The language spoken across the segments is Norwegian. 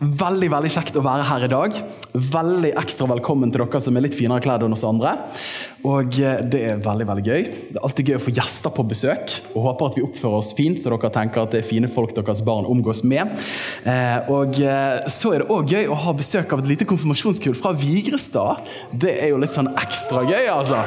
veldig veldig kjekt å være her i dag. Veldig ekstra velkommen til dere som er litt finere kledd enn oss andre. Og eh, Det er veldig veldig gøy. Det er alltid gøy å få gjester på besøk. og Håper at vi oppfører oss fint, så dere tenker at det er fine folk deres barn omgås med. Eh, og eh, Så er det òg gøy å ha besøk av et lite konfirmasjonskull fra Vigrestad. Det er jo litt sånn ekstra gøy, altså.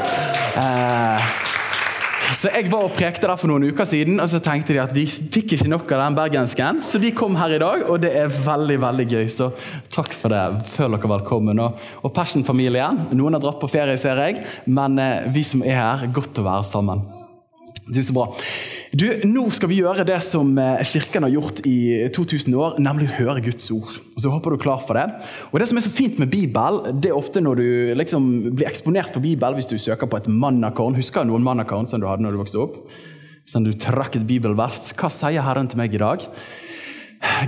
Så Jeg var og prekte der for noen uker siden, og så tenkte de at vi fikk ikke nok av den bergensken. Så de kom her i dag, og det er veldig veldig gøy. Så takk for det. Føl dere velkommen. Og, og Passion-familien. Noen har dratt på ferie, ser jeg, men eh, vi som er her, godt å være sammen. Du, så bra. Du, Nå skal vi gjøre det som eh, Kirken har gjort i 2000 år, nemlig høre Guds ord. Så håper du er klar for det. Og Det som er så fint med Bibel, det er ofte når du liksom blir eksponert for Bibel hvis du søker på et mannakorn. Husker du noen mannakorn som du hadde når du vokste opp? Sånn du trakk et bibelvers. Hva sier Herren til meg i dag?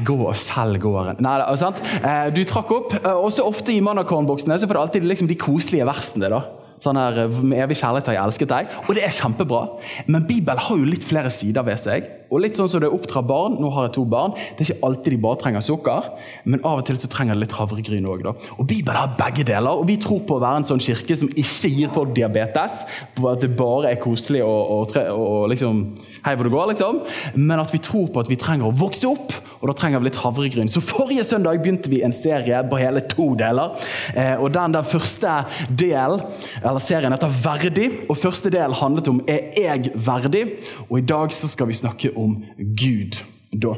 Gå og selg gården. Nei, sant? Eh, du trakk opp. Eh, også ofte i mannakornboksene så får du alltid liksom de koselige versene. da. Sånn her, Med evig kjærlighet har jeg elsket deg. Og det er kjempebra. Men Bibelen har jo litt flere sider ved seg. Og litt sånn som det oppdra barn. Nå har jeg to barn. Det er ikke alltid de bare trenger sukker, men av og til så trenger de litt havregryn òg. Og Bibelen har begge deler. Og vi tror på å være en sånn kirke som ikke gir folk diabetes. På at det bare er koselig og, og, og liksom hei hvor det går, liksom. Men at vi tror på at vi trenger å vokse opp, og da trenger vi litt havregryn. Så forrige søndag begynte vi en serie på hele to deler. Eh, og den, den første del, eller serien heter Verdig. Og første del handlet om Er jeg verdig? Og i dag så skal vi snakke om Gud da.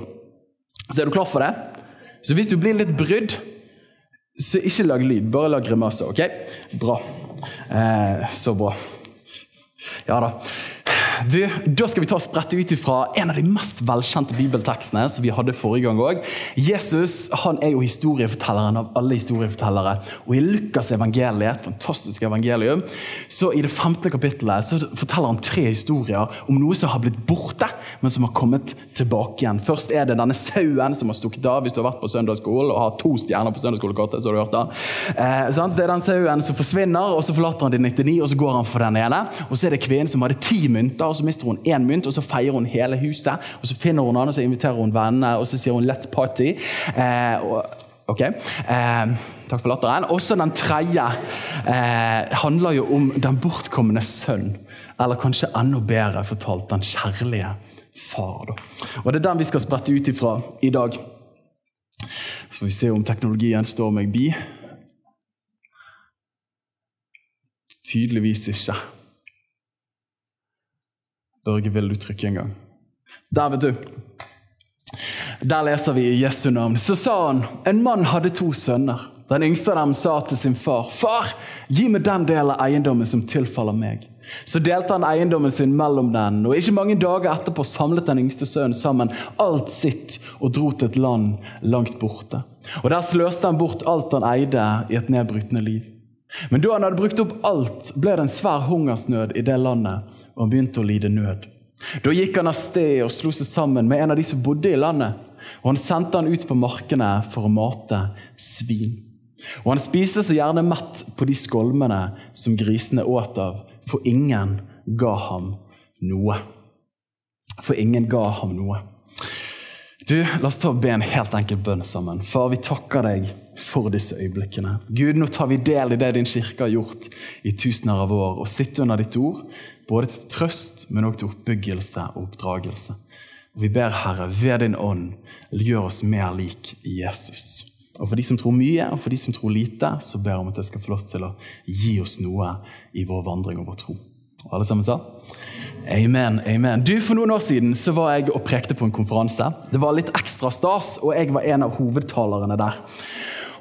Så er du klar for det? Så hvis du blir litt brydd, så ikke lag lyd, bare lag grimaser. ok? Bra. Eh, så bra. Ja da. Du, da skal vi ta og sprette ut fra en av de mest velkjente bibeltekstene. som vi hadde forrige gang også. Jesus han er jo historiefortelleren av alle historiefortellere. Og I Lukas evangeliet, et fantastisk evangelium, så i det 15. kapittelet så forteller han tre historier om noe som har blitt borte, men som har kommet tilbake igjen. Først er det denne sauen som har stukket av hvis du har vært på søndagsskolen og har to stjerner på søndagsskolekortet. så har du hørt Det eh, Det er den sauen som forsvinner, og så forlater han de 99, og så går han for den ene. Og så er det kvinnen som hadde ti mynter og så mister hun én mynt, og så feirer hun hele huset. og Så finner hun han, og så inviterer hun vennene, og så sier hun 'let's party'. Eh, og, ok, eh, Takk for latteren. Også den tredje eh, handler jo om den bortkomne sønn. Eller kanskje enda bedre fortalt den kjærlige far. Da. Og Det er den vi skal sprette ut ifra i dag. Så får vi se om teknologien står meg bi. Tydeligvis ikke. Børge, vil du trykke en gang? Der, vet du. Der leser vi i Jesu navn. Så sa han en mann hadde to sønner. Den yngste av dem sa til sin far, 'Far, gi meg den delen av eiendommen som tilfaller meg.' Så delte han eiendommen sin mellom den, og ikke mange dager etterpå samlet den yngste sønnen sammen alt sitt og dro til et land langt borte. Og Der sløste han bort alt han eide i et nedbrytende liv. Men da han hadde brukt opp alt, ble det en svær hungersnød i det landet, og han begynte å lide nød. Da gikk han av sted og slo seg sammen med en av de som bodde i landet. Og Han sendte han ut på markene for å mate svin. Og Han spiste seg gjerne mett på de skolmene som grisene åt av, for ingen ga ham noe. For ingen ga ham noe. Du, La oss ta og be en helt enkel bønn sammen. Far, vi takker deg for disse øyeblikkene. Gud, nå tar vi del i det din kirke har gjort i tusener av år. Og sitter under ditt ord, både til trøst, men også til oppbyggelse og oppdragelse. Og Vi ber, Herre, ved din ånd, gjør oss mer lik Jesus. Og For de som tror mye, og for de som tror lite, så ber jeg om at jeg skal få lov til å gi oss noe i vår vandring og vår tro. Og alle sammen sa? Amen. amen. Du, For noen år siden så var jeg og prekte på en konferanse. Det var litt ekstra stas, og jeg var en av hovedtalerne der.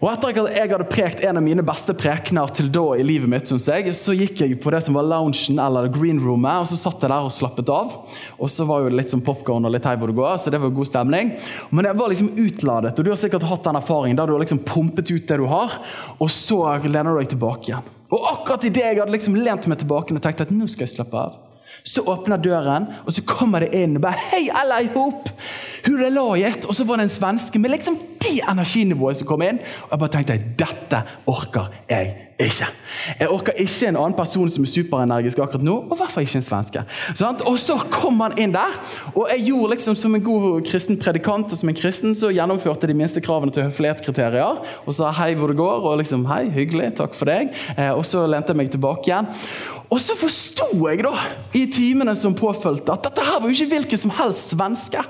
Og Etter at jeg hadde prekt en av mine beste prekener til da i livet mitt, synes jeg, så gikk jeg på det som var loungen eller green roomet, og så satt jeg der og slappet av. Og så var jo litt sånn popcorn og litt hei hvor det går, så det var god stemning. Men jeg var liksom utladet, og du har sikkert hatt den erfaringen der du har liksom pumpet ut det du har, og så lener du deg tilbake igjen. Og akkurat idet jeg hadde liksom lent meg tilbake og tenkt at nå skal jeg slappe av, så åpner døren, og så kommer det inn og bare Hei, alle i hop! laget, Og så var det en svenske med liksom det energinivået som kom inn. Og jeg bare tenkte dette orker jeg ikke. Jeg orker ikke en annen person som er superenergisk akkurat nå, og i ikke en svenske. Sånn? Og så kom han inn der, og jeg gjorde liksom som en god kristen predikant og som en kristen, så gjennomførte de minste kravene til høflighetskriterier og sa hei hvor det går, og liksom hei, hyggelig, takk for deg. Eh, og så lente jeg meg tilbake igjen. Og så forsto jeg da, i timene som påfølgte, at dette her var jo ikke hvilken som helst svenske.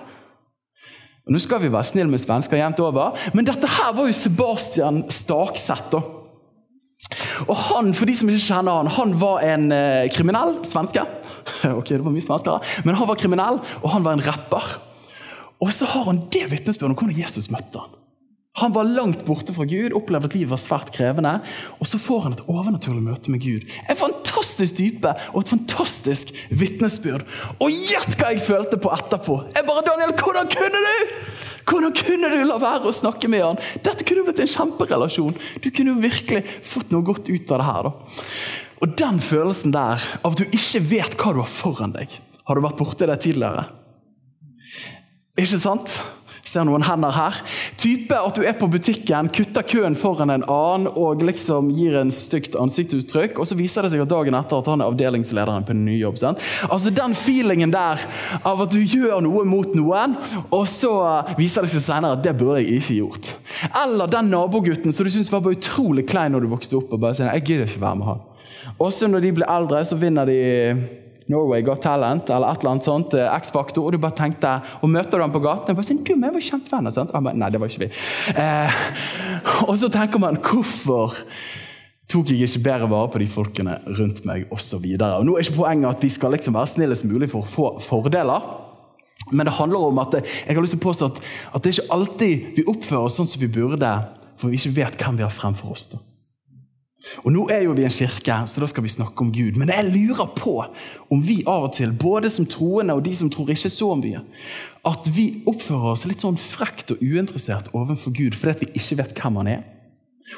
Nå skal vi være snille med svensker jevnt over, men dette her var jo Sebastian Stakseth. Og han, for de som ikke kjenner han, han var en eh, kriminell svenske. ok, det var mye svenskere, Men han var kriminell, og han var en rapper. Og så har han det vitnesbyrdet om hvordan Jesus møtte han. Han var langt borte fra Gud, opplevde at livet var svært krevende. Og så får han et overnaturlig møte med Gud. En fantastisk dype og et fantastisk vitnesbyrd. Og gjett hva jeg følte på etterpå! Jeg bare, Daniel, hvordan kunne du?! Hvordan kunne du la være å snakke med han? Dette kunne blitt en kjemperelasjon. Du kunne jo virkelig fått noe godt ut av det her. da. Og den følelsen der, av at du ikke vet hva du har foran deg Har du vært borti det tidligere? Ikke sant? Ser noen hender her. Type at du er på butikken, kutter køen foran en annen og liksom gir en stygt ansiktsuttrykk, og så viser det seg at dagen etter at han er avdelingslederen på en ny jobb. Sant? Altså Den feelingen der av at du gjør noe mot noen, og så viser det seg senere at det burde jeg ikke gjort. Eller den nabogutten som du syntes var utrolig klein når du vokste opp, og bare sier jeg gidder ikke være med han. Også når de blir eldre, så vinner de Norway Got Talent eller et eller annet sånt, eh, X-Faktor, og du bare tenkte, og møter ham på gaten og bare sier, du, vi var kjempevenner. sant? Bare, Nei, det var ikke vi. Eh, og så tenker man hvorfor tok jeg ikke bedre vare på de folkene rundt meg osv. Nå er ikke poenget at vi skal liksom være snillest mulig for å få fordeler. Men det handler om at jeg har lyst til å påstå at, at det er ikke alltid vi oppfører oss sånn som vi burde, for vi ikke vet hvem vi har fremfor oss. da. Og Nå er jo vi en kirke, så da skal vi snakke om Gud. Men jeg lurer på om vi av og til, både som troende og de som tror ikke så mye, at vi oppfører oss litt sånn frekt og uinteressert overfor Gud fordi vi ikke vet hvem han er,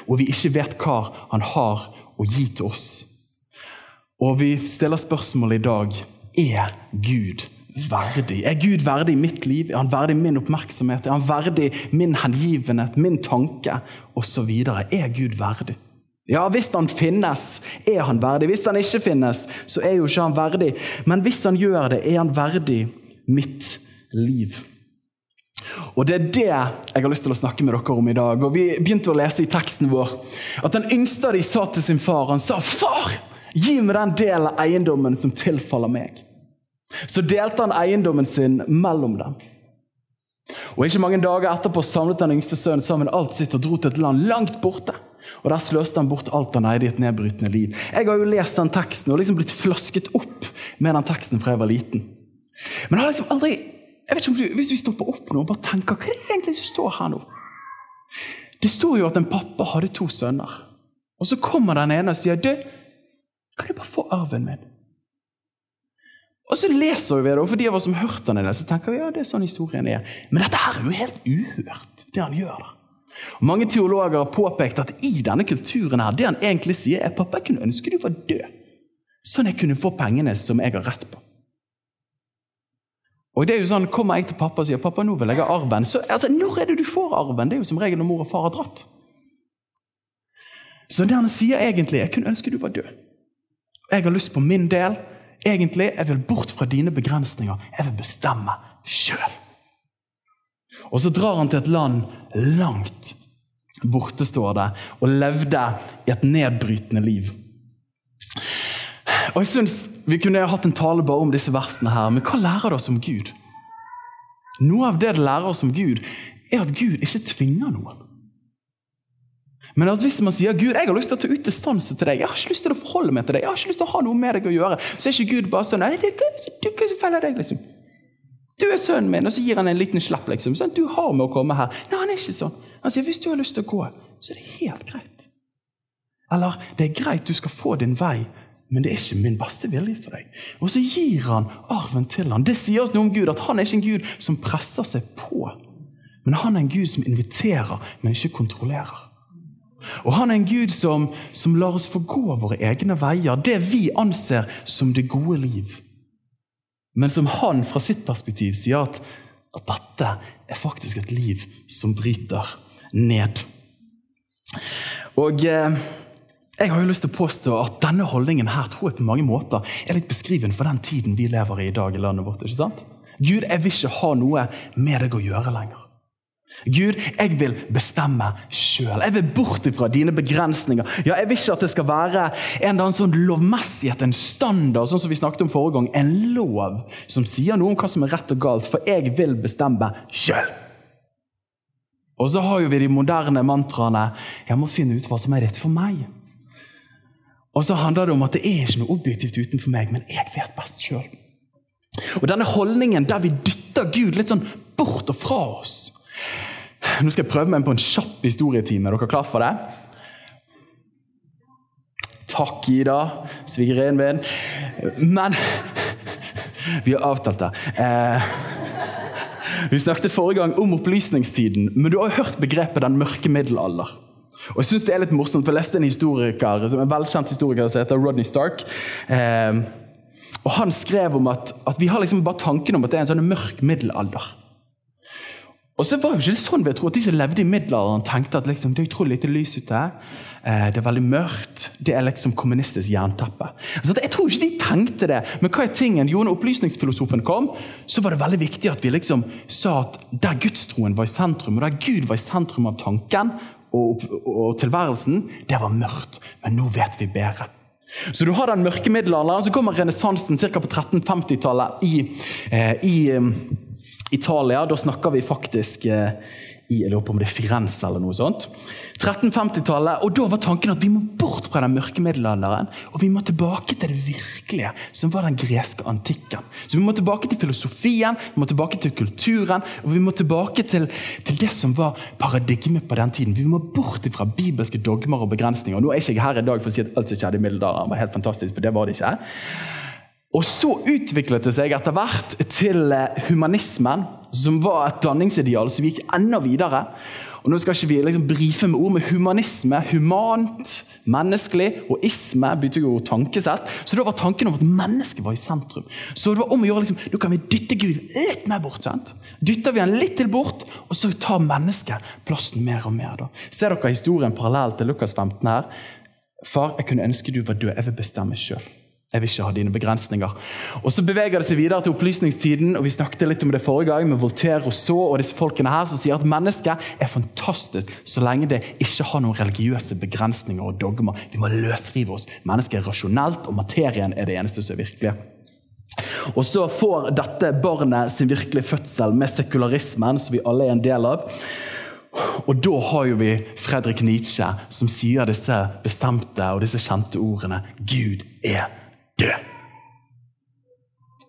og vi ikke vet hva han har å gi til oss. Og vi stiller spørsmålet i dag er Gud verdig? Er Gud verdig mitt liv? Er han verdig min oppmerksomhet? Er han verdig min hengivenhet, min tanke osv.? Er Gud verdig? Ja, Hvis han finnes, er han verdig. Hvis han ikke finnes, så er jo ikke han verdig. Men hvis han gjør det, er han verdig mitt liv. Og Det er det jeg har lyst til å snakke med dere om i dag. Og Vi begynte å lese i teksten vår at den yngste av de sa til sin far Han sa, 'Far, gi meg den delen av eiendommen som tilfaller meg.' Så delte han eiendommen sin mellom dem. Og Ikke mange dager etterpå samlet den yngste sønnen sammen alt sitt og dro til et land langt borte. Og Der sløste han bort alt han eide i et nedbrytende liv. Jeg har jo lest den teksten og liksom blitt flasket opp med den teksten fra jeg var liten. Men jeg har liksom aldri, jeg vet ikke om du, Hvis vi stopper opp nå og bare tenker hva er det egentlig som står her nå? Det står jo at en pappa hadde to sønner. Og så kommer den ene og sier du, kan du bare få arven min? Og så leser vi det, og for de av oss som har hørt den, så tenker vi ja, det er sånn historien er. Men dette her er jo helt uhørt, det han gjør. da. Mange teologer har påpekt at i denne kulturen her, det han egentlig sier, er pappa jeg kunne ønske du var død, sånn jeg kunne få pengene som jeg har rett på. Og det er jo sånn, Kommer jeg til pappa og sier pappa nå vil jeg ha arven, så altså, når er det du får arven? Det er jo som regel når mor og far har dratt. Så det han sier egentlig, jeg kunne ønske du var død. Jeg har lyst på min del. Egentlig, Jeg vil bort fra dine begrensninger. Jeg vil bestemme sjøl. Og så drar han til et land langt borte, står det, og levde i et nedbrytende liv. Og jeg synes Vi kunne hatt en tale bare om disse versene, her, men hva lærer det oss om Gud? Noe av det det lærer oss om Gud, er at Gud ikke tvinger noen. Men at hvis man sier Gud, jeg har lyst til å ta ut distanse til deg, jeg har ikke lyst til å forholde meg til deg, jeg har ikke lyst til å ha noe med deg å gjøre, så er ikke Gud bare sånn nei, det er ikke så feller deg, liksom. Du er sønnen min, og så gir han en liten slapp. liksom. Sånn, du har med å komme her. Nei, han er ikke sånn. Han sier hvis du har lyst til å gå, så er det helt greit. Eller det er greit, du skal få din vei, men det er ikke min beste vilje for deg. Og så gir han arven til han. Det sier oss noe om Gud, at han er ikke en Gud som presser seg på. Men han er en Gud som inviterer, men ikke kontrollerer. Og han er en Gud som, som lar oss få gå våre egne veier, det vi anser som det gode liv men som han fra sitt perspektiv sier at, at dette er faktisk et liv som bryter ned. Og eh, jeg har jo lyst til å påstå at denne holdningen her tror jeg på mange måter er litt beskrivende for den tiden vi lever i i dag i landet vårt. ikke sant? Gud, jeg vil ikke ha noe med deg å gjøre lenger. Gud, jeg vil bestemme sjøl. Jeg vil bort ifra dine begrensninger. Ja, Jeg vil ikke at det skal være en eller annen sånn lovmessighet, en standard, sånn som vi snakket om forrige gang. En lov som sier noe om hva som er rett og galt, for jeg vil bestemme sjøl. Og så har jo vi de moderne mantraene 'Jeg må finne ut hva som er rett for meg'. Og så handler det om at det er ikke noe objektivt utenfor meg, men jeg vet best sjøl. Og denne holdningen der vi dytter Gud litt sånn bort og fra oss nå skal jeg prøve meg på en kjapp historietime. Er dere klar for det? Takk, Ida. Svigerinne min. Men Vi har avtalt det. Eh, vi snakket forrige gang om opplysningstiden, men du har jo hørt begrepet 'den mørke middelalder'. Og jeg synes Det er litt morsomt, for Jeg leste en historiker, som en velkjent historiker som heter Rodney Stark. Eh, og Han skrev om at, at vi har liksom bare tanken om at det er en sånn mørk middelalder. Og så var jo ikke det sånn jeg tror at De som levde i middelalderen, tenkte at liksom, det er utrolig lite lys ute. Eh, det er veldig mørkt. Det er liksom kommunistisk jernteppe. Altså, jeg tror ikke de tenkte det. Men hva er tingen? Jo, når opplysningsfilosofen kom, så var det veldig viktig at vi liksom sa at der gudstroen var i sentrum, og der Gud var i sentrum av tanken og, og, og tilværelsen, det var mørkt. Men nå vet vi bedre. Så du har den mørke middelalderen, så kommer renessansen ca. på 1350-tallet i, eh, i eh, Italia. Da snakker vi faktisk eh, i jeg lurer på om det er Firenze eller noe sånt. 1350-tallet, og Da var tanken at vi må bort fra den mørke middelalderen og vi må tilbake til det virkelige, som var den greske antikken. Så Vi må tilbake til filosofien, vi må tilbake til kulturen og vi må tilbake til, til det som var paradigmet på den tiden. Vi må bort fra bibelske dogmer og begrensninger. Nå er ikke jeg her i dag for å si at alt som skjedde i middelalderen var helt fantastisk, for det var det ikke. Og så utviklet det seg etter hvert til eh, humanismen, som var et danningsideal som gikk enda videre. Og Nå skal ikke vi liksom brife med ord, med humanisme, humant, menneskelig, og isme betyr jo tankesett. Så da var tanken om at mennesket var i sentrum. Så det var om å gjøre liksom, Nå kan vi dytte Gud litt mer bort. sant? Dytter vi han litt til bort, og så tar mennesket plassen mer og mer. da. Ser dere historien parallell til Lukas 15 her? Far, jeg kunne ønske du var død. Jeg vil bestemme sjøl. Jeg vil ikke ha dine begrensninger. Og Så beveger det seg videre til opplysningstiden. og Vi snakket litt om det forrige gang med Voltaire og så, og disse folkene her som sier at mennesket er fantastisk så lenge det ikke har noen religiøse begrensninger og dogmer. Vi må løsrive oss. Mennesket er rasjonelt, og materien er det eneste som er virkelig. Og Så får dette barnet sin virkelige fødsel med sekularismen, som vi alle er en del av. Og da har jo vi Fredrik Nietzsche, som sier disse bestemte og disse kjente ordene. Gud er dø.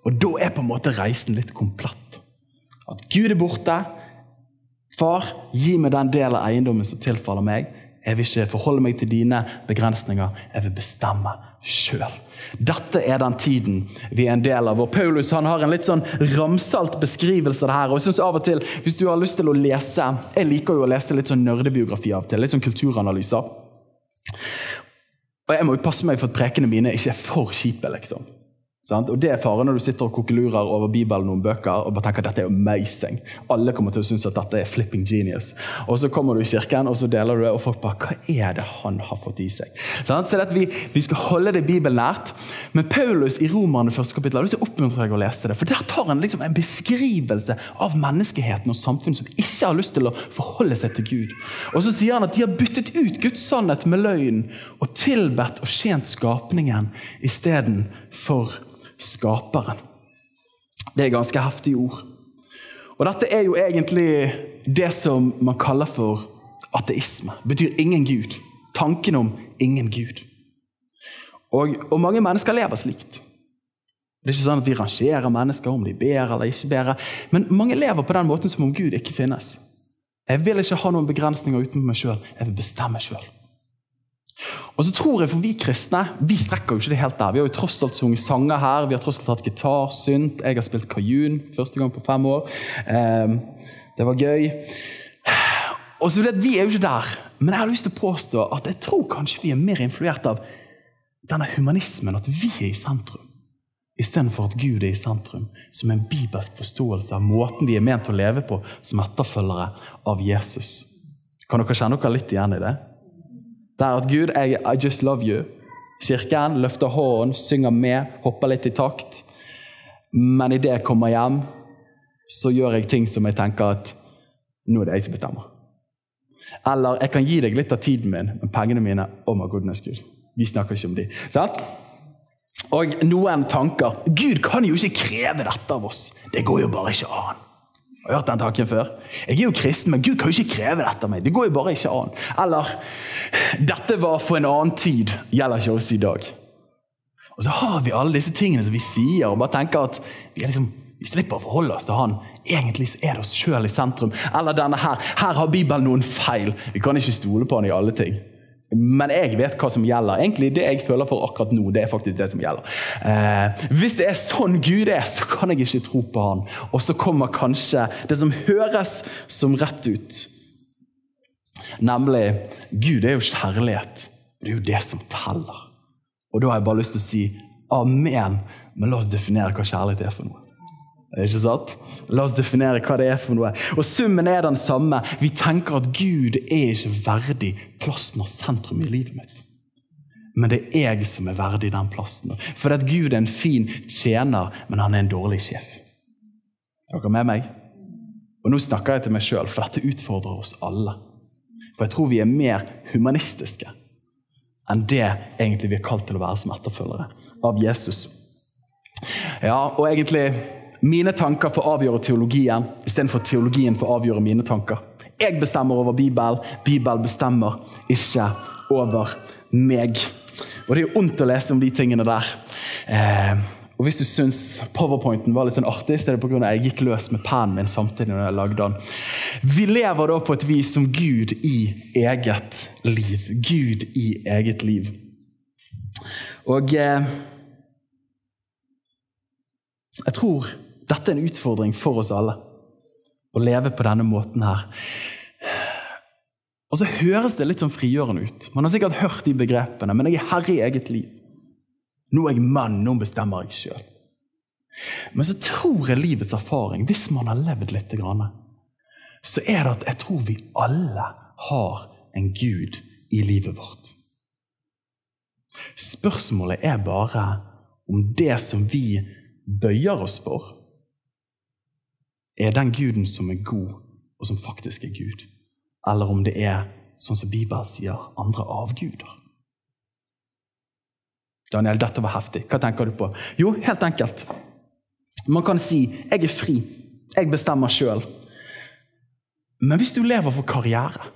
Og da er på en måte reisen litt komplett. At Gud er borte. Far, gi meg den delen av eiendommen som tilfaller meg. Jeg vil ikke forholde meg til dine begrensninger. Jeg vil bestemme sjøl. Dette er den tiden vi er en del av. Og Paulus han har en litt sånn ramsalt beskrivelse av det her. og jeg synes av og til, Hvis du har lyst til å lese Jeg liker jo å lese litt sånn nerdebiografi av og til. Litt sånn kulturanalyser. Og jeg må jo passe meg for at prekene mine ikke er for kjipe. liksom. Sant? Og Det er faren når du sitter og kokelurer over Bibelen og bøker og bare tenker at dette er amazing. Alle kommer til å synes at dette er flipping genius. Og Så kommer du i kirken og så deler du det, og folk bare Hva er det han har fått i seg? Sant? Så vi, vi, skal holde det Bibelen nært. Men Paulus i Romerne første kapittel har lyst til å oppmuntre deg å lese det. For Der tar han liksom en beskrivelse av menneskeheten og samfunnet som ikke har lyst til å forholde seg til Gud. Og Så sier han at de har byttet ut Guds sannhet med løgn og tilbedt og tjent skapningen istedenfor skaperen. Det er ganske heftige ord. Og Dette er jo egentlig det som man kaller for ateisme. Det betyr ingen Gud. Tanken om ingen Gud. Og, og mange mennesker lever slikt. Det er ikke sånn at vi rangerer mennesker om de ber eller ikke ber. Men mange lever på den måten som om Gud ikke finnes. Jeg vil ikke ha noen begrensninger utenfor meg sjøl. Jeg vil bestemme sjøl. Og så tror jeg for Vi kristne vi strekker jo ikke det helt der. Vi har jo tross alt sunget sanger her. Vi har tross alt hatt gitar, synt. Jeg har spilt kajun første gang på fem år. Eh, det var gøy. Og så vet Vi er jo ikke der, men jeg har lyst til å påstå at jeg tror kanskje vi er mer influert av denne humanismen, at vi er i sentrum. Istedenfor at Gud er i sentrum, som en bibelsk forståelse av måten vi er ment å leve på som etterfølgere av Jesus. Kan dere kjenne dere litt igjen i det? Det er at Gud, jeg, I just love you. Kirken løfter hånden, synger med, hopper litt i takt. Men idet jeg kommer hjem, så gjør jeg ting som jeg tenker at nå er det jeg som bestemmer. Eller jeg kan gi deg litt av tiden min, men pengene mine Oh my goodness, Gud. Vi snakker ikke om de. Sant? Og noen tanker Gud kan jo ikke kreve dette av oss. Det går jo bare ikke an. Har hørt den tanken før? Jeg er jo kristen, men Gud kan jo ikke kreve dette av meg. Det går jo bare ikke an. Eller dette var for en annen tid, gjelder ikke oss i dag. Og så har vi alle disse tingene som vi sier, og bare tenker at vi, liksom, vi slipper å forholde oss til Han. Egentlig er det oss sjøl i sentrum. Eller denne her. Her har Bibelen noen feil. Vi kan ikke stole på Han i alle ting. Men jeg vet hva som gjelder. Egentlig Det jeg føler for akkurat nå, det er faktisk det som gjelder. Eh, hvis det er sånn Gud er, så kan jeg ikke tro på Han. Og så kommer kanskje det som høres som rett ut. Nemlig Gud er jo kjærlighet. Det er jo det som teller. Og da har jeg bare lyst til å si amen, men la oss definere hva kjærlighet er for noe. Ikke sant? La oss definere hva det er for noe. Og Summen er den samme. Vi tenker at Gud er ikke verdig plassen og sentrum i livet mitt. Men det er jeg som er verdig den plassen. For at Gud er en fin tjener, men han er en dårlig sjef. Er dere med meg? Og Nå snakker jeg til meg sjøl, for dette utfordrer oss alle. For jeg tror vi er mer humanistiske enn det egentlig vi er kalt til å være som etterfølgere av Jesus. Ja, og egentlig mine tanker får avgjøre teologien, istedenfor teologien får avgjøre mine tanker. Jeg bestemmer over Bibelen, Bibelen bestemmer ikke over meg. Og Det er jo ondt å lese om de tingene der. Eh, og Hvis du syns powerpointen var litt sånn artig, så er det pga. at jeg gikk løs med pennen min samtidig. når jeg lagde den. Vi lever da på et vis som Gud i eget liv. Gud i eget liv. Og eh, jeg tror dette er en utfordring for oss alle. Å leve på denne måten her. Og så høres det litt sånn frigjørende ut. Man har sikkert hørt de begrepene, men jeg er herre i eget liv. Nå er jeg mann, nå bestemmer jeg sjøl. Men så tror jeg livets erfaring, hvis man har levd litt, så er det at jeg tror vi alle har en Gud i livet vårt. Spørsmålet er bare om det som vi bøyer oss for, er den guden som er god, og som faktisk er Gud. Eller om det er, sånn som Bibelen sier, andre avguder. Daniel, dette var heftig. Hva tenker du på? Jo, helt enkelt. Man kan si 'jeg er fri', 'jeg bestemmer sjøl'. Men hvis du lever for karriere,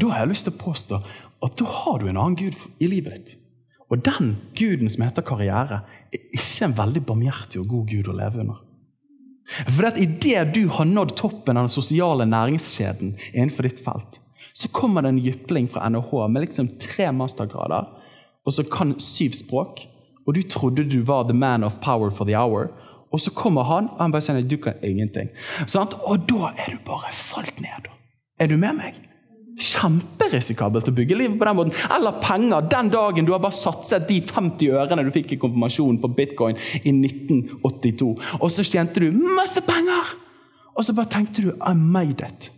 da har jeg lyst til å påstå at da har du en annen gud i livet ditt. Og den guden som heter karriere, er ikke en veldig barmhjertig og god gud å leve under. For at Idet du har nådd toppen av den sosiale næringskjeden innenfor ditt felt, så kommer det en jypling fra NHH med liksom tre mastergrader og så kan syv språk. Og du trodde du var the man of power for the hour. Og så kommer han, og han bare sier du kan ingenting. Sånn? Og da er du bare falt ned. Er du med meg? Kjemperisikabelt å bygge livet på den måten. Eller penger. Den dagen du har bare satset de 50 ørene du fikk i konfirmasjonen på bitcoin i 1982, og så tjente du masse penger! Og så bare tenkte du I made it.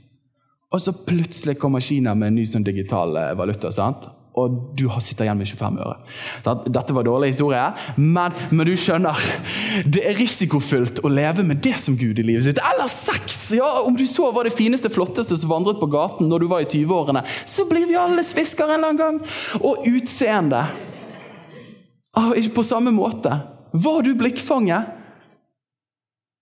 Og så plutselig kommer Kina med en ny sånn digital eh, valuta. sant? Og du sitter igjen med 25 øre. Dette var dårlig historie, men, men, du skjønner Det er risikofylt å leve med det som Gud i livet sitt. Eller sex! Ja, Om du så var det fineste, flotteste som vandret på gaten når du var i 20-årene, så blir vi alle svisker en eller annen gang. Og utseende. Ah, ikke på samme måte. Var du blikkfanget?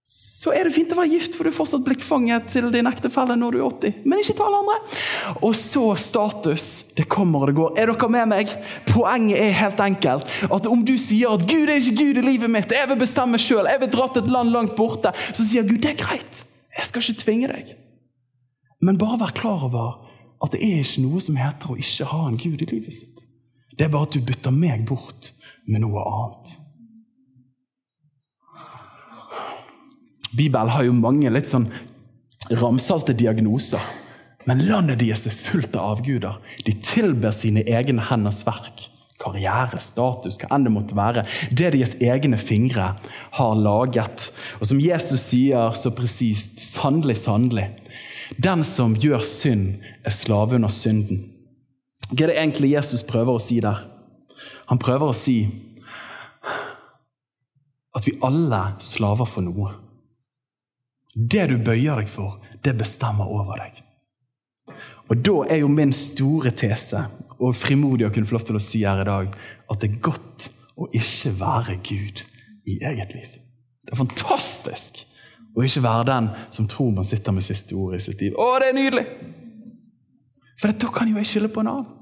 Så er det fint å være gift, for du er fortsatt blikkfanget til din ektefelle når du er 80. Men ikke ta alle andre. Og så status. Det kommer og det går. Er dere med meg? Poenget er helt enkelt at om du sier at Gud er ikke Gud i livet mitt, jeg vil bestemme sjøl, jeg vil dra til et land langt borte, så sier Gud det er greit. Jeg skal ikke tvinge deg. Men bare vær klar over at det er ikke noe som heter å ikke ha en Gud i livet sitt. Det er bare at du bytter meg bort med noe annet. Bibelen har jo mange litt sånn ramsalte diagnoser. Men landet deres er fullt av avguder. De tilber sine egne henders verk. Karriere, status, hva enn det måtte være. Det deres egne fingre har laget. Og som Jesus sier så presist, sannelig, sannelig. Den som gjør synd, er slave under synden. Hva er det egentlig Jesus prøver å si der? Han prøver å si at vi alle slaver for noe. Det du bøyer deg for, det bestemmer over deg. Og Da er jo min store tese, og frimodig å kunne få lov til å si her i dag, at det er godt å ikke være Gud i eget liv. Det er fantastisk å ikke være den som tror man sitter med siste ord i sitt liv. Å, det er nydelig! For da kan jo jeg skylde på en annen.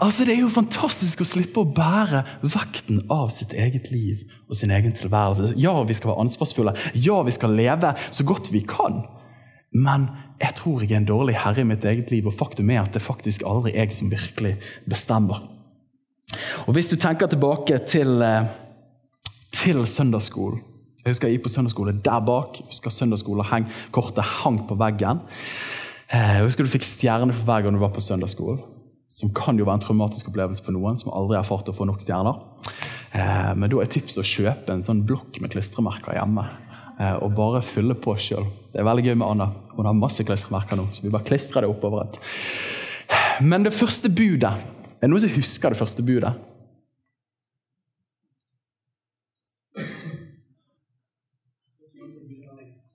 Altså, Det er jo fantastisk å slippe å bære vekten av sitt eget liv og sin egen tilværelse. Ja, vi skal være ansvarsfulle. Ja, vi skal leve så godt vi kan. Men jeg tror jeg er en dårlig herre i mitt eget liv, og faktum er at det faktisk aldri er jeg som virkelig bestemmer. Og Hvis du tenker tilbake til, eh, til søndagsskolen Jeg husker jeg gikk på søndagsskole der bak. Jeg husker Søndagsskolekortet hang på veggen. Eh, jeg husker du fikk stjerner for hver gang du var på søndagsskolen som kan jo være en traumatisk opplevelse for noen som aldri har erfart å få nok stjerner. Eh, men da er tipset å kjøpe en sånn blokk med klistremerker hjemme. Eh, og bare fylle på sjøl. Det er veldig gøy med Anna. Hun har masse klistremerker nå. så vi bare klistrer det opp overalt. Men det første budet Er det noen som husker det første budet?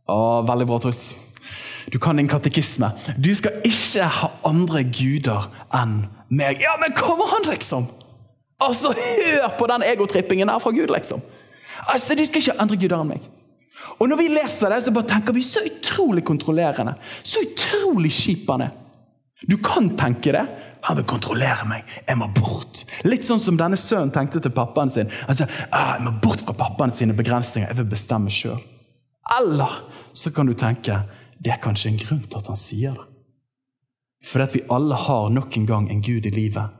Å, veldig bra, Truls. Du kan din katekisme. Du skal ikke ha andre guder enn meg. Ja, men kommer han, liksom? Altså, Hør på den egotrippingen her fra Gud, liksom. Altså, De skal ikke ha andre guder enn meg. Og Når vi leser det, så bare tenker vi så utrolig kontrollerende. Så utrolig kjip han er. Du kan tenke det. Han vil kontrollere meg. Jeg må bort. Litt sånn som denne sønnen tenkte til pappaen sin. Altså, ah, Jeg må bort fra pappaen sine begrensninger. Jeg vil bestemme sjøl. Eller så kan du tenke det er kanskje en grunn til at han sier det. For at vi alle har nok en gang en Gud i livet.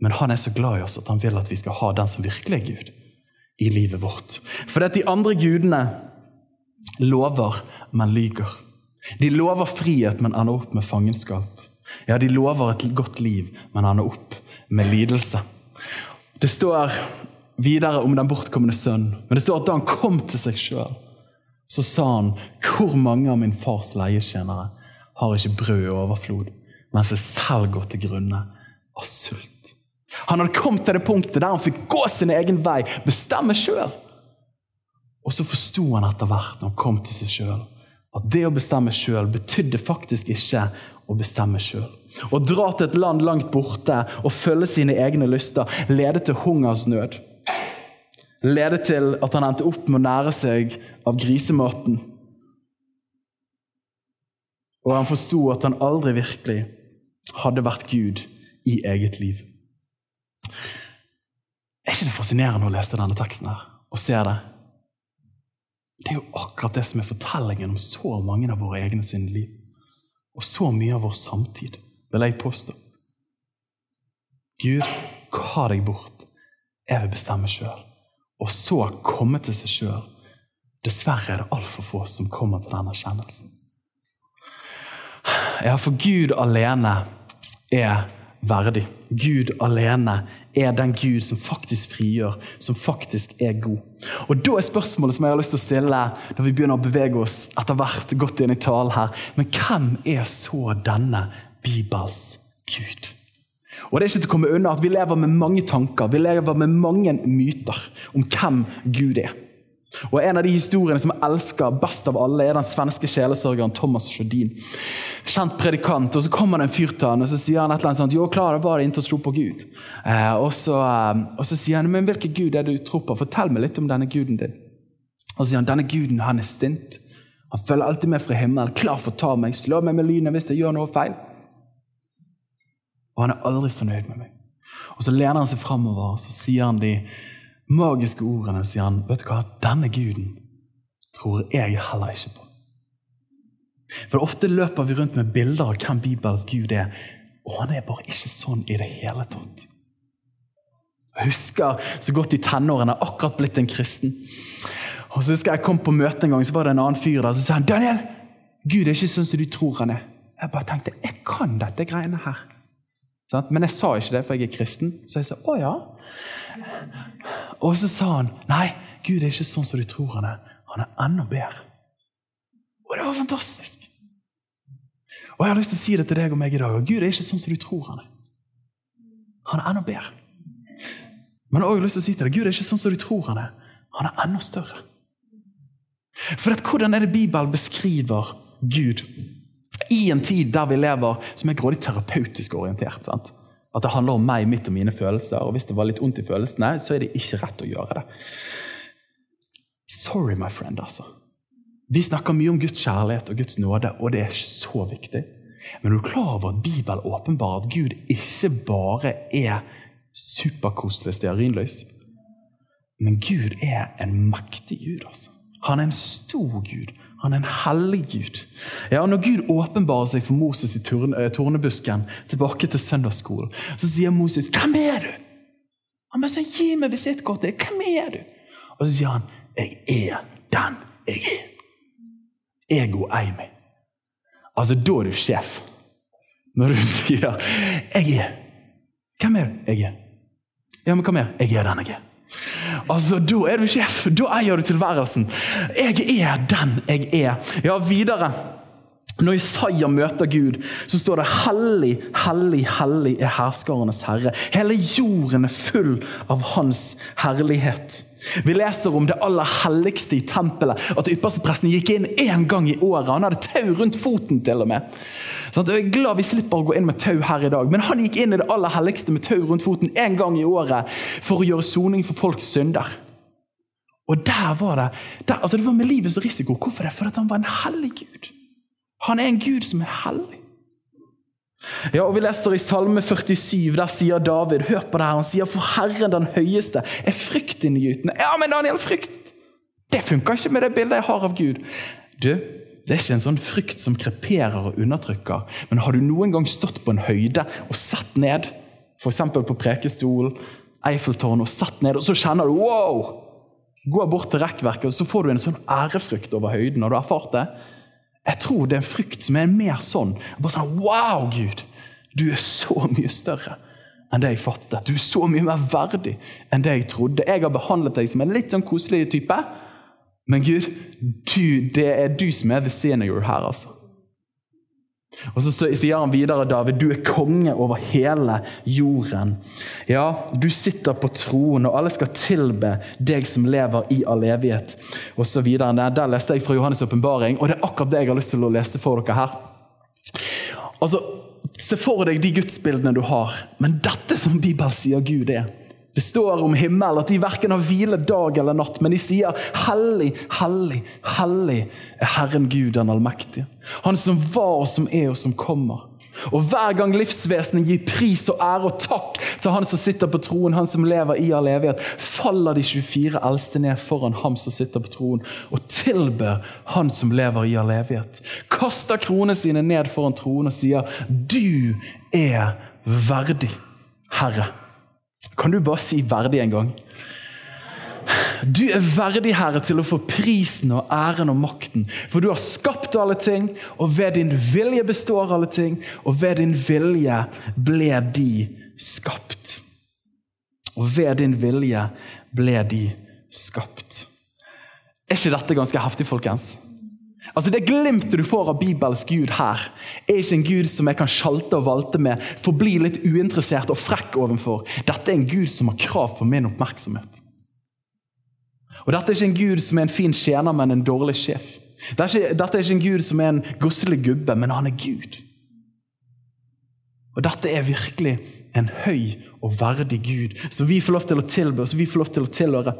Men han er så glad i oss at han vil at vi skal ha den som virkelig er Gud i livet vårt. For at de andre gudene lover, men lyger. De lover frihet, men ender opp med fangenskap. Ja, de lover et godt liv, men ender opp med lidelse. Det står videre om den bortkomne sønn, men det står at da han kom til seg sjøl, så sa han, 'Hvor mange av min fars leietjenere har ikke brød i overflod, mens jeg selv går til grunne av sult?' Han hadde kommet til det punktet der han fikk gå sin egen vei, bestemme sjøl. Og så forsto han etter hvert, når han kom til seg sjøl, at det å bestemme sjøl betydde faktisk ikke å bestemme sjøl. Å dra til et land langt borte og følge sine egne lyster ledet til hungersnød ledet til at han endte opp med å nære seg av grisematen. Og han forsto at han aldri virkelig hadde vært Gud i eget liv. Er ikke det fascinerende å lese denne teksten her og se det? Det er jo akkurat det som er fortellingen om så mange av våre egne sine liv. Og så mye av vår samtid, vil jeg påstå. Gud, hva deg bort. Jeg vil bestemme sjøl og så komme til seg sjøl. Dessverre er det altfor få som kommer til denne erkjennelsen. Ja, for Gud alene er verdig. Gud alene er den Gud som faktisk frigjør, som faktisk er god. Og Da er spørsmålet som jeg har lyst til å stille når vi begynner å bevege oss etter hvert godt inn i talen her, men hvem er så denne Bibels Gud? Og det er ikke til å komme unna at Vi lever med mange tanker vi lever med mange myter om hvem Gud er. Og En av de historiene som jeg elsker best av alle, er den svenske sjelesørgeren Thomas Sjødin. Kjent predikant. og Så kommer det en fyr til han og så sier han et eller annet sånt, jo, klarer bare ikke å tro på Gud. Eh, og, så, eh, og, så, sier han men hvilken gud er det du tror på? Fortell meg litt om denne guden din. Og så sier han denne guden han er stint. Han følger alltid med fra himmelen, klar for å ta meg, slå meg med lynet hvis jeg gjør noe feil. Og han er aldri fornøyd med meg. Og Så lener han seg framover og så sier han de magiske ordene. sier han, vet du hva, Denne guden tror jeg heller ikke på. For Ofte løper vi rundt med bilder av hvem Bibelens Gud er, og han er bare ikke sånn i det hele tatt. Jeg husker så godt i tenårene, akkurat blitt en kristen. Og så husker Jeg kom på møte en gang, så var det en annen fyr der så sa han, Daniel, Gud er ikke sånn som du tror han er. Jeg bare tenkte jeg kan dette greiene her. Men jeg sa ikke det, for jeg er kristen. Så jeg sa å ja. Og så sa han nei, Gud er ikke sånn som du tror han er. Han er enda bedre. Og det var fantastisk. Og jeg har lyst til å si det til deg og meg i dag. Gud er ikke sånn som du tror han er. Han er enda bedre. Men jeg har også lyst til å si til deg, Gud er ikke sånn som du tror han er. Han er enda større. For Hvordan er det Bibelen beskriver Gud i en tid der vi lever som er grådig terapeutisk orientert? Sant? At det handler om meg, mitt og mine følelser. Og hvis det var litt vondt i følelsene, så er det ikke rett å gjøre det. Sorry, my friend, altså. Vi snakker mye om Guds kjærlighet og Guds nåde, og det er så viktig. Men er du klar over at Bibelen åpenbarer at Gud ikke bare er superkoselig stearinlys? Men Gud er en mektig Gud. altså. Han er en stor Gud. Han er en hellig Gud. Ja, Når Gud åpenbarer seg for Moses i eh, tornebusken, tilbake til søndagsskolen, så sier Moses 'Hvem er du?' Han bare sier 'Gi meg visittkortet. Hvem er du?' Og så sier han 'Jeg er den jeg er'. Ego meg». Altså, da er du sjef. Når du sier 'Jeg er'. Hvem er du? Jeg er. Ja, men hva mer? Jeg er den jeg er. Altså, Da er du sjef. Da eier du tilværelsen. Jeg er den jeg er. Ja, videre. Når Isaiah møter Gud, så står det 'Hellig, hellig, hellig er herskarenes herre'. Hele jorden er full av hans herlighet. Vi leser om det aller helligste i tempelet. At ypperstepresten gikk inn én gang i året. Han hadde tau rundt foten. til og med. Sånn, jeg er glad vi slipper å gå inn med tau her i dag. Men han gikk inn i det aller helligste med tau rundt foten én gang i året for å gjøre soning for folks synder. Og der var det der, altså det var med livets risiko. Hvorfor det? Fordi han var en hellig gud. Han er en gud som er hellig. Ja, og Vi leser i Salme 47, der sier David hør på det her, han sier for Herren den høyeste er fryktinngytende. Ja, men Daniel, frykt! Det funker ikke med det bildet jeg har av Gud. Du, Det er ikke en sånn frykt som kreperer og undertrykker. Men har du noen gang stått på en høyde og sett ned, f.eks. på Prekestol, Eiffeltårnet, og sett ned, og så kjenner du wow! Går bort til rekkverket, og så får du en sånn ærefrykt over høyden. Har du erfart det? Jeg tror det er en frykt som er mer sånn. Bare sånn, Wow, Gud! Du er så mye større enn det jeg fattet. Du er så mye mer verdig enn det jeg trodde. Jeg har behandlet deg som en litt sånn koselig type. Men Gud, du, det er du som er the senior her, altså. Og Så sier han videre, David, du er konge over hele jorden. Ja, du sitter på troen, og alle skal tilbe deg som lever i all evighet. Og så videre. Der, leste jeg fra Johannes' åpenbaring, og det er akkurat det jeg har lyst til å lese for dere her. Altså, Se for deg de gudsbildene du har, men dette som Bibelen sier Gud er. Det står om himmel at de verken har hvile dag eller natt, men de sier 'Hellig, hellig, hellig er Herren Gud den allmektige'. Han som var, og som er, og som kommer. Og Hver gang livsvesenet gir pris og ære og takk til han som sitter på troen, han som lever i all evighet, faller de 24 eldste ned foran ham som sitter på troen, og tilber han som lever i all evighet. Kaster kronene sine ned foran troen og sier, 'Du er verdig, Herre'. Kan du bare si 'verdig' en gang? Du er verdig, Herre, til å få prisen og æren og makten. For du har skapt alle ting, og ved din vilje består alle ting. Og ved din vilje ble de skapt. Og ved din vilje ble de skapt. Er ikke dette ganske heftig, folkens? Altså Det glimtet du får av Bibels Gud her, er ikke en Gud som jeg kan sjalte og valte med, forbli litt uinteressert og frekk overfor. Dette er en Gud som har krav på min oppmerksomhet. Og Dette er ikke en gud som er en fin tjener, men en dårlig sjef. Dette er, ikke, dette er ikke en gud som er en gosselig gubbe, men han er Gud. Og Dette er virkelig en høy og verdig Gud som vi får lov til å tilbe og som vi får lov til å tilhøre.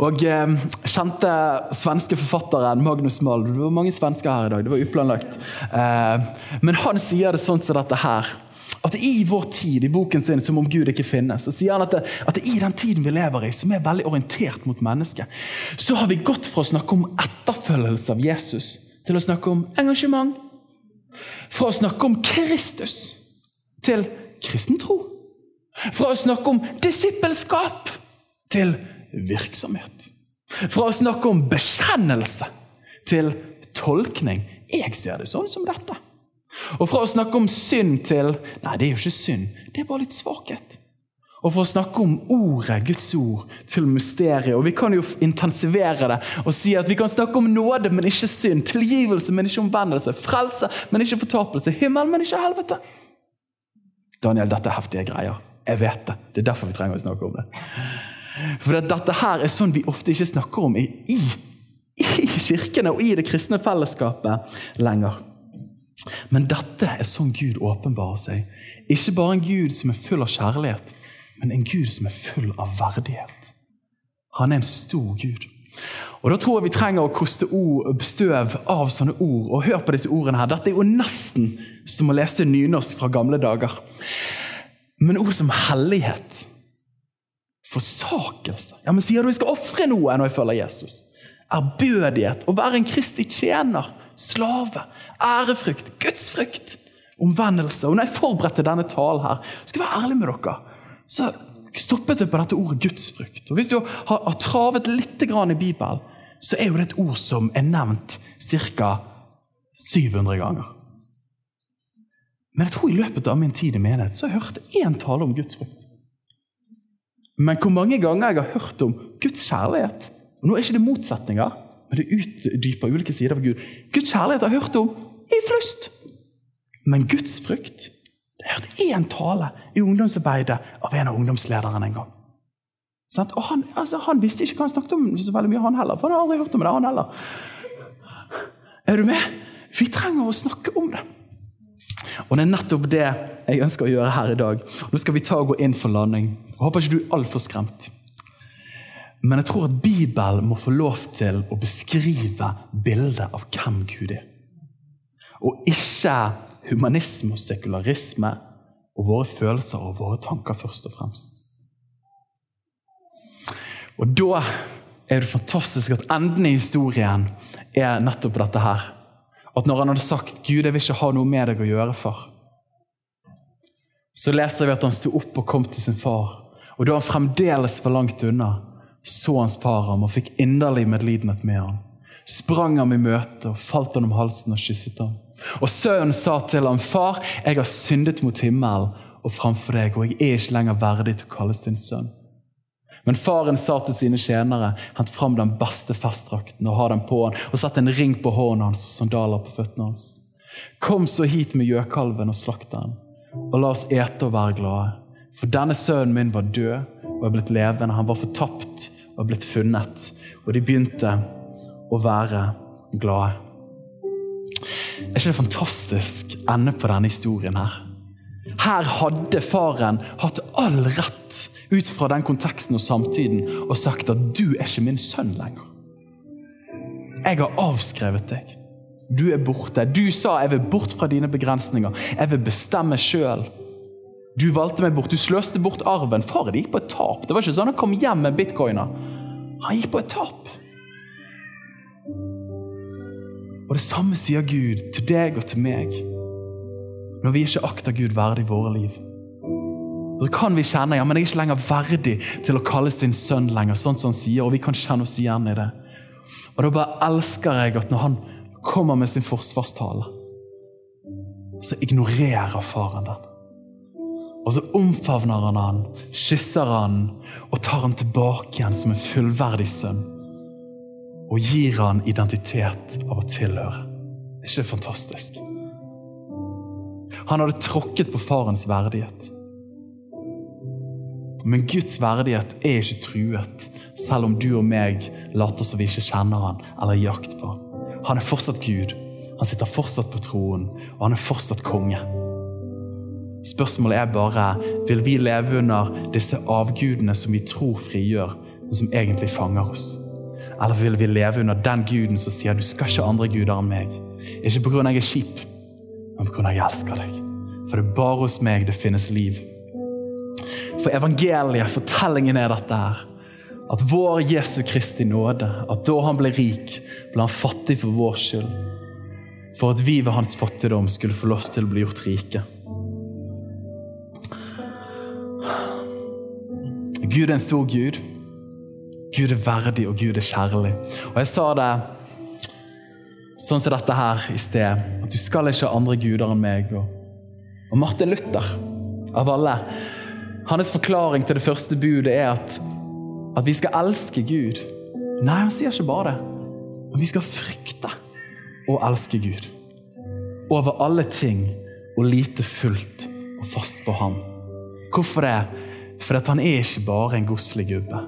Og eh, Kjente svenske forfatteren Magnus Mald Det var mange svensker her i dag. det var uplanlagt. Eh, men han sier det sånn som dette her. At i vår tid, i boken sin 'Som om Gud ikke finnes', så sier han at, det, at det i den tiden vi lever i, som er veldig orientert mot mennesket, så har vi gått fra å snakke om etterfølgelse av Jesus til å snakke om engasjement. Fra å snakke om Kristus til kristen tro. Fra å snakke om disippelskap til virksomhet. Fra å snakke om bekjennelse til tolkning. Jeg ser det sånn som dette. Og fra å snakke om synd til Nei, det er jo ikke synd, det er bare litt svakhet. Og for å snakke om ordet, Guds ord, til mysteriet. Og vi kan jo intensivere det og si at vi kan snakke om nåde, men ikke synd. Tilgivelse, men ikke omvendelse. Frelse, men ikke fortapelse. Himmel, men ikke helvete. Daniel, dette er heftige greier. Jeg vet det. Det er derfor vi trenger å snakke om det. For dette her er sånn vi ofte ikke snakker om i, i, kirkene og i det kristne fellesskapet lenger. Men dette er sånn Gud åpenbarer seg. Ikke bare en Gud som er full av kjærlighet, men en Gud som er full av verdighet. Han er en stor Gud. Og Da tror jeg vi trenger å koste støv av sånne ord. Og hør på disse ordene her. Dette er jo nesten som å lese nynorsk fra gamle dager. Men ord som hellighet, forsakelse Ja, men Sier du jeg skal ofre noe når jeg følger Jesus? Ærbødighet, å være en kristig tjener, slave, ærefrykt, gudsfrykt, omvendelse. Og når jeg forberedte denne talen her, skal jeg være ærlig med dere, så stoppet jeg på dette ordet gudsfrykt. Og Hvis du har, har travet litt i Bibelen, så er jo det et ord som er nevnt ca. 700 ganger. Men jeg tror i løpet av min tid i menighet så har jeg hørt én tale om gudsfrykt. Men hvor mange ganger jeg har hørt om Guds kjærlighet og Nå er ikke det motsetninger, men det utdyper ulike sider av Gud. Guds kjærlighet har jeg hørt om i flust. Men Guds frykt Jeg hørte én tale i ungdomsarbeidet av en av ungdomslederne en gang. Og han, altså, han, visste ikke hva han snakket om så veldig mye, han heller. For han har aldri hørt om det, han heller. Er du med? Vi trenger å snakke om det. Og Det er nettopp det jeg ønsker å gjøre her i dag. Nå skal vi ta og gå inn for landing. Jeg håper ikke du er altfor skremt. Men jeg tror at Bibelen må få lov til å beskrive bildet av hvem Gud er. Og ikke humanisme og sekularisme og våre følelser og våre tanker først og fremst. Og da er det fantastisk at enden i historien er nettopp dette her. At når han hadde sagt 'Gud, jeg vil ikke ha noe med deg å gjøre', far, så leser vi at han sto opp og kom til sin far. Og da han fremdeles var langt unna, så hans far ham og fikk inderlig medlidenhet med ham. Sprang ham i møte og falt han om halsen og kysset ham. Og sønnen sa til ham, 'Far, jeg har syndet mot himmelen og framfor deg, og jeg er ikke lenger verdig til å kalles din sønn.' Men faren sa til sine tjenere, 'Hent fram den beste festdrakten og ha den på han, og sett en ring på hånden hans og sandaler på føttene hans.' 'Kom så hit med gjøkalven og slakt den, og la oss ete og være glade.' For denne sønnen min var død og er blitt levende. Han var fortapt og er blitt funnet. Og de begynte å være glade. Er ikke det fantastisk ende på denne historien her? Her hadde faren hatt all rett ut fra den konteksten og samtiden og sagt at 'du er ikke min sønn lenger'. Jeg har avskrevet deg. Du er borte. Du sa 'jeg vil bort fra dine begrensninger'. Jeg vil bestemme sjøl. Du valgte meg bort. Du sløste bort arven. Faren gikk på et tap. Det var ikke sånn han kom hjem med bitcoiner. Han gikk på et tap. Og det samme sier Gud til deg og til meg når vi ikke akter Gud verdig i våre liv. Og så kan vi kjenne ja, men jeg er ikke lenger verdig til å kalles din sønn lenger. sånn som han sier, og vi kan kjenne oss igjen i det. Og Da bare elsker jeg at når han kommer med sin forsvarstale, så ignorerer faren den. Og så omfavner han han, kysser han og tar han tilbake igjen som en fullverdig sønn og gir han identitet av å tilhøre. Er ikke det fantastisk? Han hadde tråkket på farens verdighet. Men Guds verdighet er ikke truet, selv om du og meg later som vi ikke kjenner han eller er jakt på. Han er fortsatt Gud, han sitter fortsatt på troen, og han er fortsatt konge. Spørsmålet er bare vil vi leve under disse avgudene som vi tror frigjør, men som egentlig fanger oss? Eller vil vi leve under den guden som sier du skal ikke ha andre guder enn meg? Ikke pga. jeg er kjip, men pga. jeg elsker deg. For det er bare hos meg det finnes liv. For evangeliet, fortellingen er dette her. At vår Jesu Kristi nåde, at da han ble rik, ble han fattig for vår skyld. For at vi ved hans fattigdom skulle få lov til å bli gjort rike. Gud er en stor Gud. Gud er verdig, og Gud er kjærlig. Og Jeg sa det sånn som dette her i sted, at du skal ikke ha andre guder enn meg. Og, Martin Luther, av alle, hans forklaring til det første budet er at, at vi skal elske Gud. Nei, han sier ikke bare det. Men vi skal frykte og elske Gud. Over alle ting og lite fullt og fast på ham. Hvorfor det? For han er ikke bare en godslig gubbe,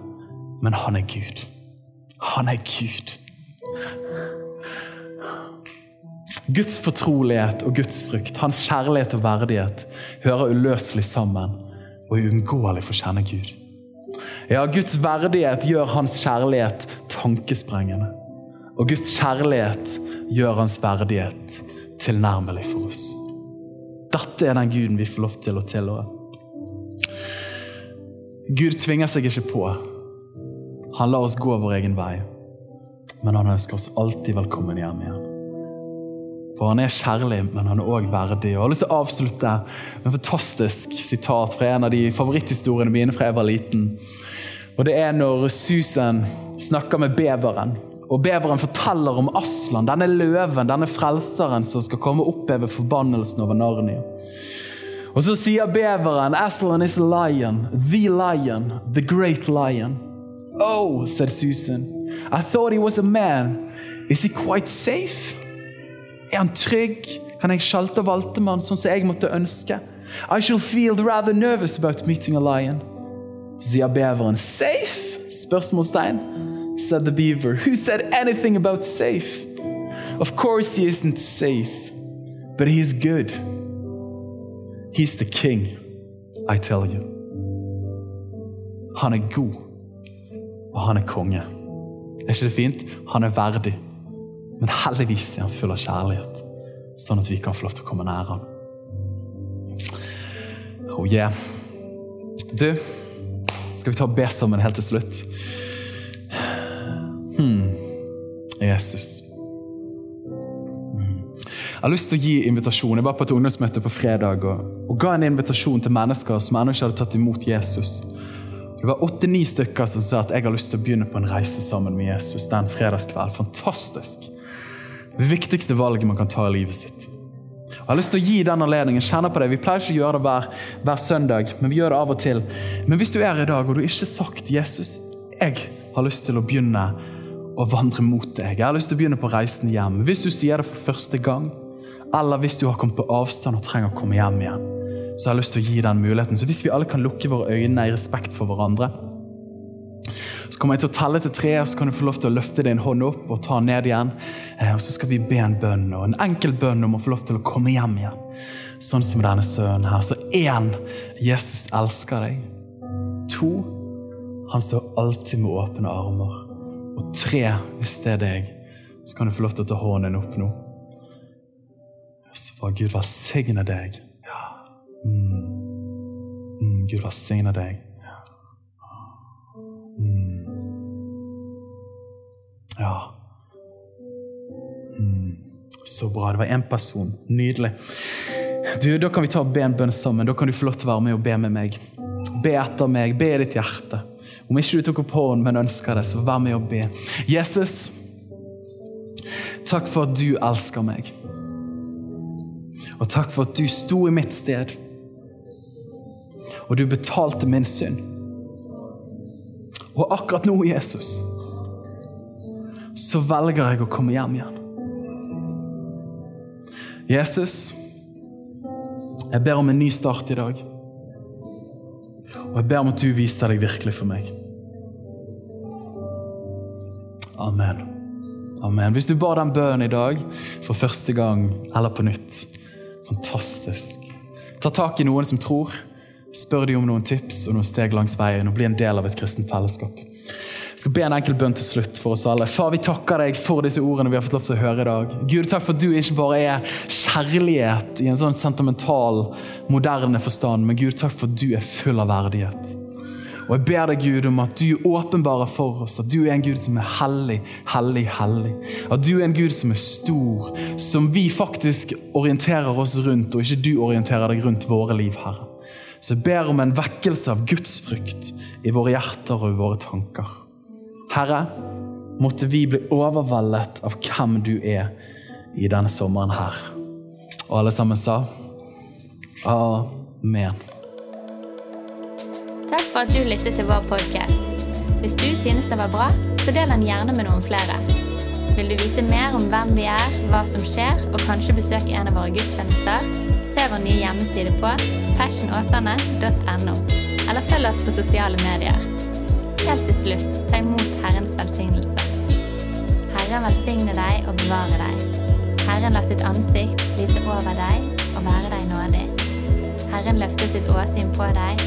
men han er Gud. Han er Gud. Guds fortrolighet og Guds frykt, hans kjærlighet og verdighet, hører uløselig sammen og uunngåelig få kjenne Gud. Ja, Guds verdighet gjør hans kjærlighet tankesprengende. Og Guds kjærlighet gjør hans verdighet tilnærmelig for oss. Dette er den Guden vi får lov til å tilhøre. Gud tvinger seg ikke på. Han lar oss gå vår egen vei. Men han ønsker oss alltid velkommen hjem igjen. For han er kjærlig, men han er òg verdig. Og jeg har lyst til å avslutte med et fantastisk sitat fra en av de favoritthistoriene mine fra jeg var liten. Og Det er når Susan snakker med beveren. Og Beveren forteller om Aslan, denne løven, denne frelseren som skal komme og oppheve forbannelsen over Narnia. Og så sier beveren Aslan is a lion, the lion, the great lion. Oh, said Susan. I thought he was a man. Is he quite safe? Er han trygg? Kan jeg sjalte og valte med han sånn som jeg måtte ønske? I shall feel rather nervous about meeting a lion. Sier beveren safe? Spørsmålstegn. Said the beaver. Who said anything about safe? Of course he isn't safe, but he is good. He's the king, I tell you. Han er god, og han er konge. Er ikke det fint? Han er verdig. Men heldigvis er han full av kjærlighet, sånn at vi kan få lov til å komme nær ham. Oh yeah. Du, skal vi ta og be sammen helt til slutt? Hmm. Jesus. Jeg har lyst til å gi invitasjon. Jeg var på et ungdomsmøte på fredag og, og ga en invitasjon til mennesker som ennå ikke hadde tatt imot Jesus. Det var åtte-ni stykker som sa at jeg har lyst til å begynne på en reise sammen med Jesus den fredagskveld. Fantastisk. Det viktigste valget man kan ta i livet sitt. Jeg har lyst til å gi den anledningen. Kjenne på det. Vi pleier ikke å gjøre det hver, hver søndag, men vi gjør det av og til. Men hvis du er her i dag og du ikke har sagt Jesus, jeg har lyst til å begynne å vandre mot deg. Jeg har lyst til å begynne på reisen hjem. Hvis du sier det for første gang, eller hvis du har kommet på avstand og trenger å komme hjem igjen, så har jeg lyst til å gi den muligheten. Så hvis vi alle kan lukke våre øyne i respekt for hverandre, så kommer jeg til å telle til tre, og så kan du få lov til å løfte din hånd opp og ta den ned igjen. Eh, og så skal vi be en bønn, og en enkel bønn om å få lov til å komme hjem igjen. Sånn som denne sønnen her. Så én Jesus elsker deg. To han står alltid med åpne armer. Og tre, hvis det er deg, så kan du få lov til å ta hånden opp nå. Så får Gud velsigne deg. Ja. Mm. Mm, Gud velsigne deg. Ja. Mm. Så bra. Det var én person. Nydelig. Du, Da kan vi ta og be en bønn sammen. Da kan du få lov til å være med og be med meg. Be etter meg. Be i ditt hjerte. Om ikke du tok opp hånden, men ønsker det, så vær med og be. Jesus, takk for at du elsker meg. Og takk for at du sto i mitt sted. Og du betalte min synd. Og akkurat nå, Jesus, så velger jeg å komme hjem igjen. Jesus, jeg ber om en ny start i dag. Og jeg ber om at du viser deg virkelig for meg. Amen. Amen. Hvis du ba den bønnen i dag for første gang eller på nytt, Fantastisk. Ta tak i noen som tror. Spør dem om noen tips og noen steg langs veien og bli en del av et kristent fellesskap. Jeg skal be en enkel bønn til slutt for oss alle. Far, vi takker deg for disse ordene vi har fått lov til å høre i dag. Gud, takk for at du ikke bare er kjærlighet i en sånn sentimental, moderne forstand, men Gud, takk for at du er full av verdighet. Og jeg ber deg, Gud, om at du åpenbarer for oss at du er en Gud som er hellig, hellig, hellig. At du er en Gud som er stor, som vi faktisk orienterer oss rundt, og ikke du orienterer deg rundt våre liv, Herre. Så jeg ber om en vekkelse av Guds frykt i våre hjerter og i våre tanker. Herre, måtte vi bli overveldet av hvem du er i denne sommeren her. Og alle sammen sa amen. Takk for at du lyttet til vår podkast. Hvis du synes den var bra, så del den gjerne med noen flere. Vil du vite mer om hvem vi er, hva som skjer, og kanskje besøke en av våre gudstjenester? Se vår nye hjemmeside på passionåsane.no, eller følg oss på sosiale medier. Helt til slutt, ta imot Herrens velsignelse. Herren velsigne deg og bevare deg. Herren la sitt ansikt lyse over deg og være deg nådig. Herren løfter sitt åsyn på deg